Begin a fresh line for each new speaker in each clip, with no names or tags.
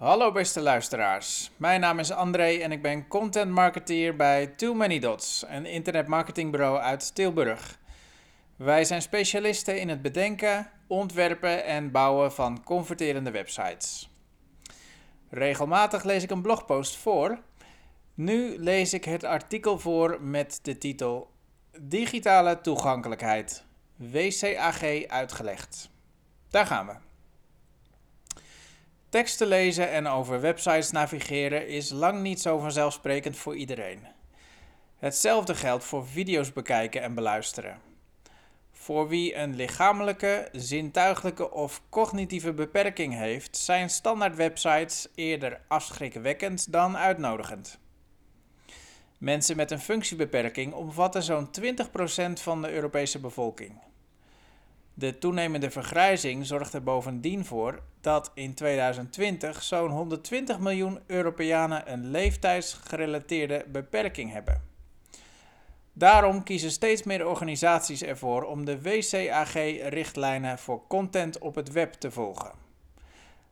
Hallo beste luisteraars, mijn naam is André en ik ben content marketeer bij Too Many Dots, een internetmarketingbureau uit Tilburg. Wij zijn specialisten in het bedenken, ontwerpen en bouwen van converterende websites. Regelmatig lees ik een blogpost voor. Nu lees ik het artikel voor met de titel Digitale toegankelijkheid, WCAG uitgelegd. Daar gaan we. Teksten lezen en over websites navigeren is lang niet zo vanzelfsprekend voor iedereen. Hetzelfde geldt voor video's bekijken en beluisteren. Voor wie een lichamelijke, zintuiglijke of cognitieve beperking heeft, zijn standaard websites eerder afschrikwekkend dan uitnodigend. Mensen met een functiebeperking omvatten zo'n 20% van de Europese bevolking. De toenemende vergrijzing zorgt er bovendien voor dat in 2020 zo'n 120 miljoen Europeanen een leeftijdsgerelateerde beperking hebben. Daarom kiezen steeds meer organisaties ervoor om de WCAG-richtlijnen voor content op het web te volgen.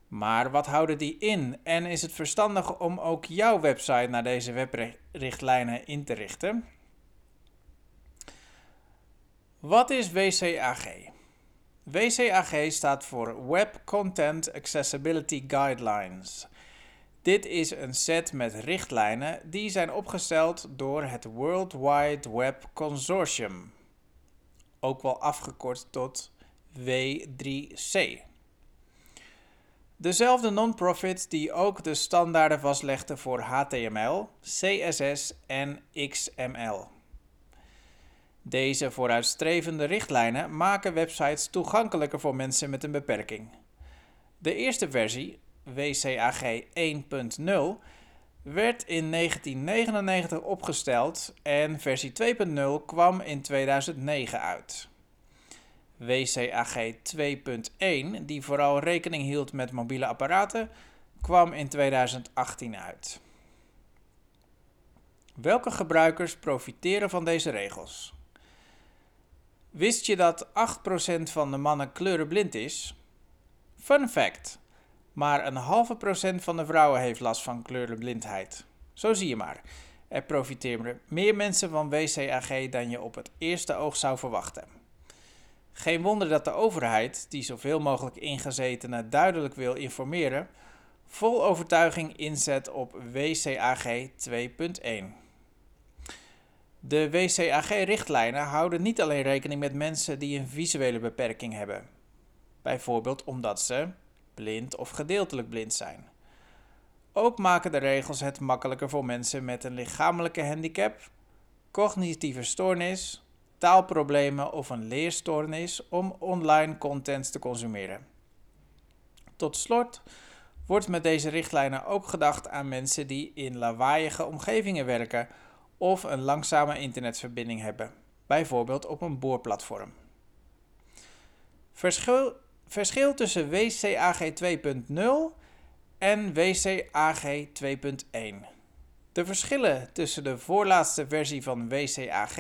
Maar wat houden die in en is het verstandig om ook jouw website naar deze webrichtlijnen in te richten? Wat is WCAG? WCAG staat voor Web Content Accessibility Guidelines. Dit is een set met richtlijnen die zijn opgesteld door het World Wide Web Consortium, ook wel afgekort tot W3C. Dezelfde non-profit die ook de standaarden vastlegde voor HTML, CSS en XML. Deze vooruitstrevende richtlijnen maken websites toegankelijker voor mensen met een beperking. De eerste versie, WCAG 1.0, werd in 1999 opgesteld en versie 2.0 kwam in 2009 uit. WCAG 2.1, die vooral rekening hield met mobiele apparaten, kwam in 2018 uit. Welke gebruikers profiteren van deze regels? Wist je dat 8% van de mannen kleurenblind is? Fun fact. Maar een halve procent van de vrouwen heeft last van kleurenblindheid. Zo zie je maar. Er profiteren meer mensen van WCAG dan je op het eerste oog zou verwachten. Geen wonder dat de overheid, die zoveel mogelijk ingezetenen duidelijk wil informeren, vol overtuiging inzet op WCAG 2.1. De WCAG-richtlijnen houden niet alleen rekening met mensen die een visuele beperking hebben, bijvoorbeeld omdat ze blind of gedeeltelijk blind zijn. Ook maken de regels het makkelijker voor mensen met een lichamelijke handicap, cognitieve stoornis, taalproblemen of een leerstoornis om online content te consumeren. Tot slot wordt met deze richtlijnen ook gedacht aan mensen die in lawaaiige omgevingen werken of een langzame internetverbinding hebben, bijvoorbeeld op een boorplatform. Verschil, verschil tussen WCAG 2.0 en WCAG 2.1. De verschillen tussen de voorlaatste versie van WCAG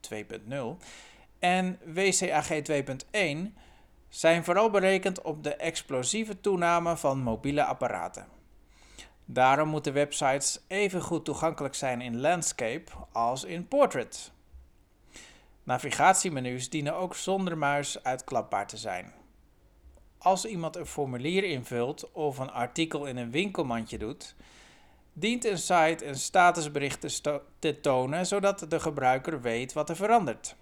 2.0 en WCAG 2.1 zijn vooral berekend op de explosieve toename van mobiele apparaten. Daarom moeten websites even goed toegankelijk zijn in landscape als in portrait. Navigatiemenu's dienen ook zonder muis uitklapbaar te zijn. Als iemand een formulier invult of een artikel in een winkelmandje doet, dient een site een statusbericht te, tonen zodat de gebruiker weet wat er verandert.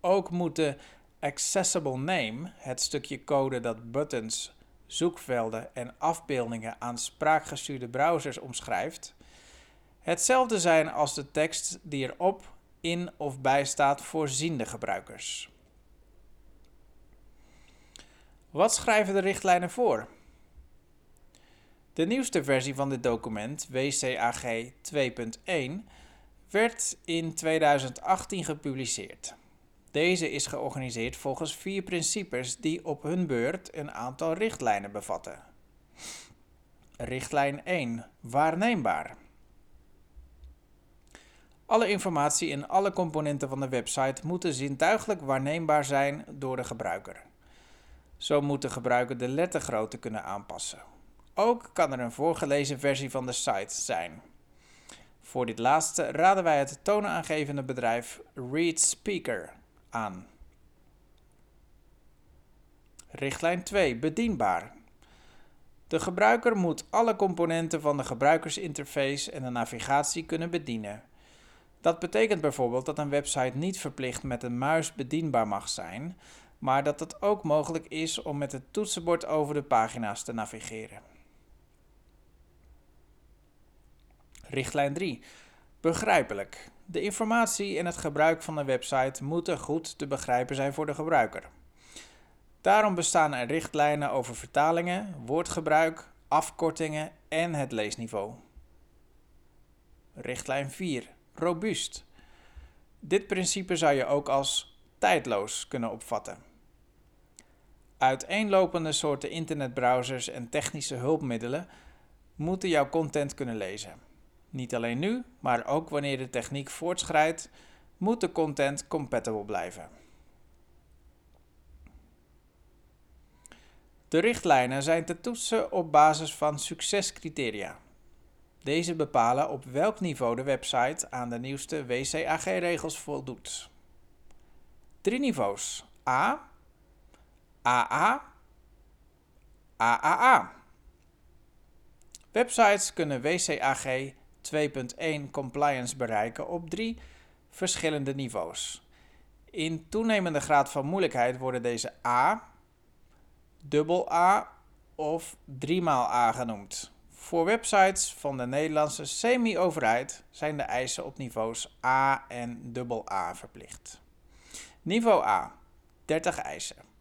Ook moet de accessible name, het stukje code dat buttons zoekvelden en afbeeldingen aan spraakgestuurde browsers omschrijft, hetzelfde zijn als de tekst die erop, in of bij staat voor ziende gebruikers. Wat schrijven de richtlijnen voor? De nieuwste versie van dit document, WCAG 2.1, werd in 2018 gepubliceerd. Deze is georganiseerd volgens vier principes die op hun beurt een aantal richtlijnen bevatten. Richtlijn 1. Waarneembaar. Alle informatie in alle componenten van de website moeten zintuigelijk waarneembaar zijn door de gebruiker. Zo moet de gebruiker de lettergrootte kunnen aanpassen. Ook kan er een voorgelezen versie van de site zijn. Voor dit laatste raden wij het toonaangevende bedrijf ReadSpeaker Richtlijn 2. Bedienbaar. De gebruiker moet alle componenten van de gebruikersinterface en de navigatie kunnen bedienen. Dat betekent bijvoorbeeld dat een website niet verplicht met een muis bedienbaar mag zijn, maar dat het ook mogelijk is om met het toetsenbord over de pagina's te navigeren. Richtlijn 3. Begrijpelijk. De informatie en het gebruik van een website moeten goed te begrijpen zijn voor de gebruiker. Daarom bestaan er richtlijnen over vertalingen, woordgebruik, afkortingen en het leesniveau. Richtlijn 4. Robuust. Dit principe zou je ook als tijdloos kunnen opvatten. Uiteenlopende soorten internetbrowsers en technische hulpmiddelen moeten jouw content kunnen lezen. Niet alleen nu, maar ook wanneer de techniek voortschrijdt, moet de content compatible blijven. De richtlijnen zijn te toetsen op basis van succescriteria. Deze bepalen op welk niveau de website aan de nieuwste WCAG-regels voldoet. Drie niveaus: A, AA, AAA. Websites kunnen WCAG 2.1 compliance bereiken op drie verschillende niveaus. In toenemende graad van moeilijkheid worden deze A, dubbel A of 3 A genoemd. Voor websites van de Nederlandse semi-overheid zijn de eisen op niveaus A en dubbel A verplicht. Niveau A 30 eisen.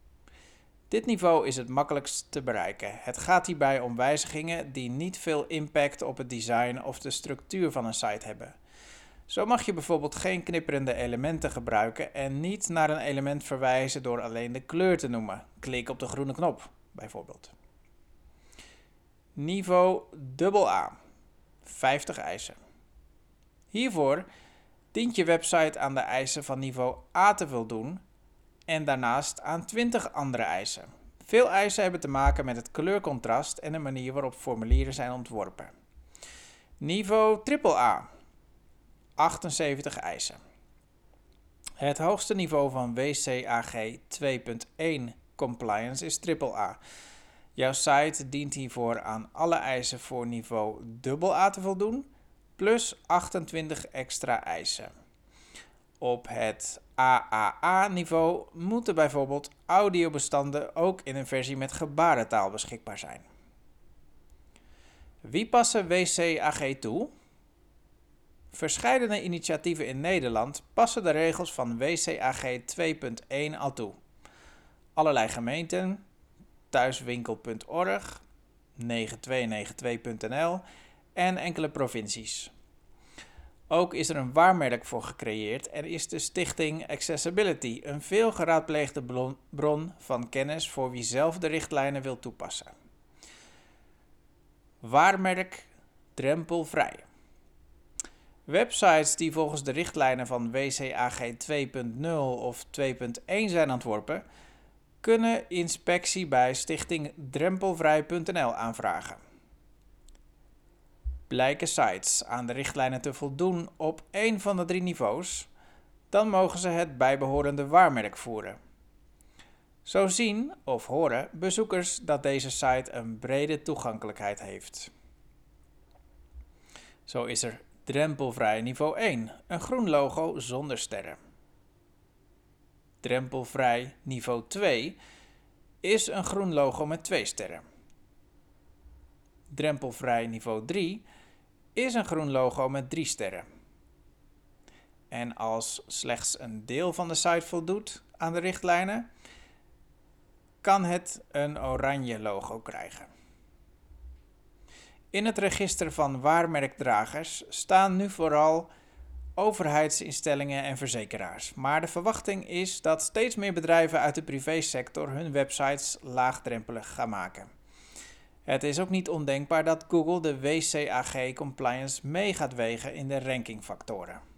Dit niveau is het makkelijkst te bereiken. Het gaat hierbij om wijzigingen die niet veel impact op het design of de structuur van een site hebben. Zo mag je bijvoorbeeld geen knipperende elementen gebruiken en niet naar een element verwijzen door alleen de kleur te noemen. Klik op de groene knop, bijvoorbeeld. Niveau AA. 50 eisen. Hiervoor dient je website aan de eisen van niveau A te voldoen en daarnaast aan 20 andere eisen. Veel eisen hebben te maken met het kleurcontrast en de manier waarop formulieren zijn ontworpen. Niveau AAA 78 eisen. Het hoogste niveau van WCAG 2.1 compliance is AAA. Jouw site dient hiervoor aan alle eisen voor niveau AA te voldoen, plus 28 extra eisen. Op het AAA-niveau moeten bijvoorbeeld audiobestanden ook in een versie met gebarentaal beschikbaar zijn. Wie passen WCAG toe? Verscheidene initiatieven in Nederland passen de regels van WCAG 2.1 al toe. Allerlei gemeenten, thuiswinkel.org, 9292.nl en enkele provincies. Ook is er een waarmerk voor gecreëerd en is de stichting Accessibility een veel geraadpleegde bron van kennis voor wie zelf de richtlijnen wil toepassen. Waarmerk drempelvrij. Websites die volgens de richtlijnen van WCAG 2.0 of 2.1 zijn ontworpen, kunnen inspectie bij stichting drempelvrij.nl aanvragen. Blijken sites aan de richtlijnen te voldoen op één van de drie niveaus, dan mogen ze het bijbehorende waarmerk voeren. Zo zien of horen bezoekers dat deze site een brede toegankelijkheid heeft. Zo is er drempelvrij niveau 1, een groen logo zonder sterren. Drempelvrij niveau 2 is een groen logo met twee sterren. Drempelvrij niveau 3 is een groen logo met drie sterren. En als slechts een deel van de site voldoet aan de richtlijnen, kan het een oranje logo krijgen. In het register van waarmerkdragers staan nu vooral overheidsinstellingen en verzekeraars. Maar de verwachting is dat steeds meer bedrijven uit de privésector hun websites laagdrempelig gaan maken. Het is ook niet ondenkbaar dat Google de WCAG compliance mee gaat wegen in de rankingfactoren.